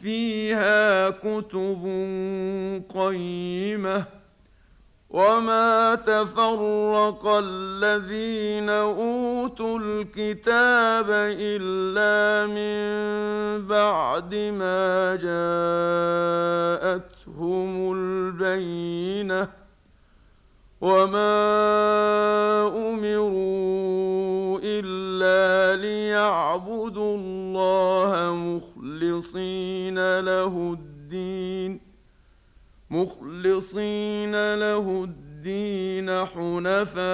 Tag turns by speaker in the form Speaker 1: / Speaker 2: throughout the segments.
Speaker 1: فيها كتب قيمة وما تفرق الذين أوتوا الكتاب إلا من بعد ما جاءتهم البينة وما أمروا إلا ليعبدوا الله مخلصين له الدين مخلصين له الدين حنفاء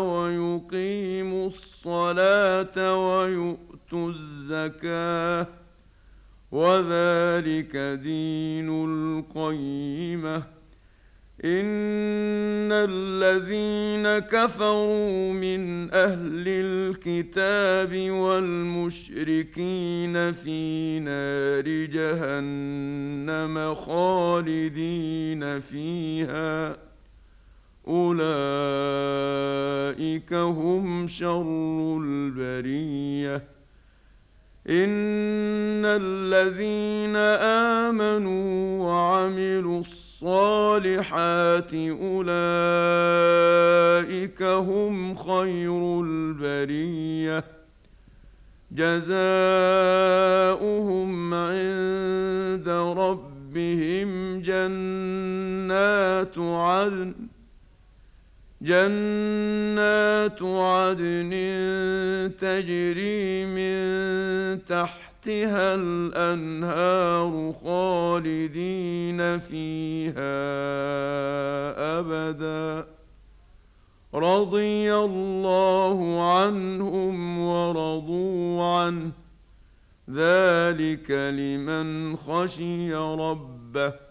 Speaker 1: ويقيموا الصلاة ويؤتوا الزكاة وذلك دين القيمة. إن الذين كفروا من أهل الكتاب والمشركين في نار جهنم خالدين فيها. أولئك هم شر البرية. إن الذين آمنوا وعملوا الصالحات الصالحات أولئك هم خير البرية. جزاؤهم عند ربهم جنات عدن جنات عدن تجري من تحت تحتها الأنهار خالدين فيها أبدا. رضي الله عنهم ورضوا عنه. ذلك لمن خشي ربه.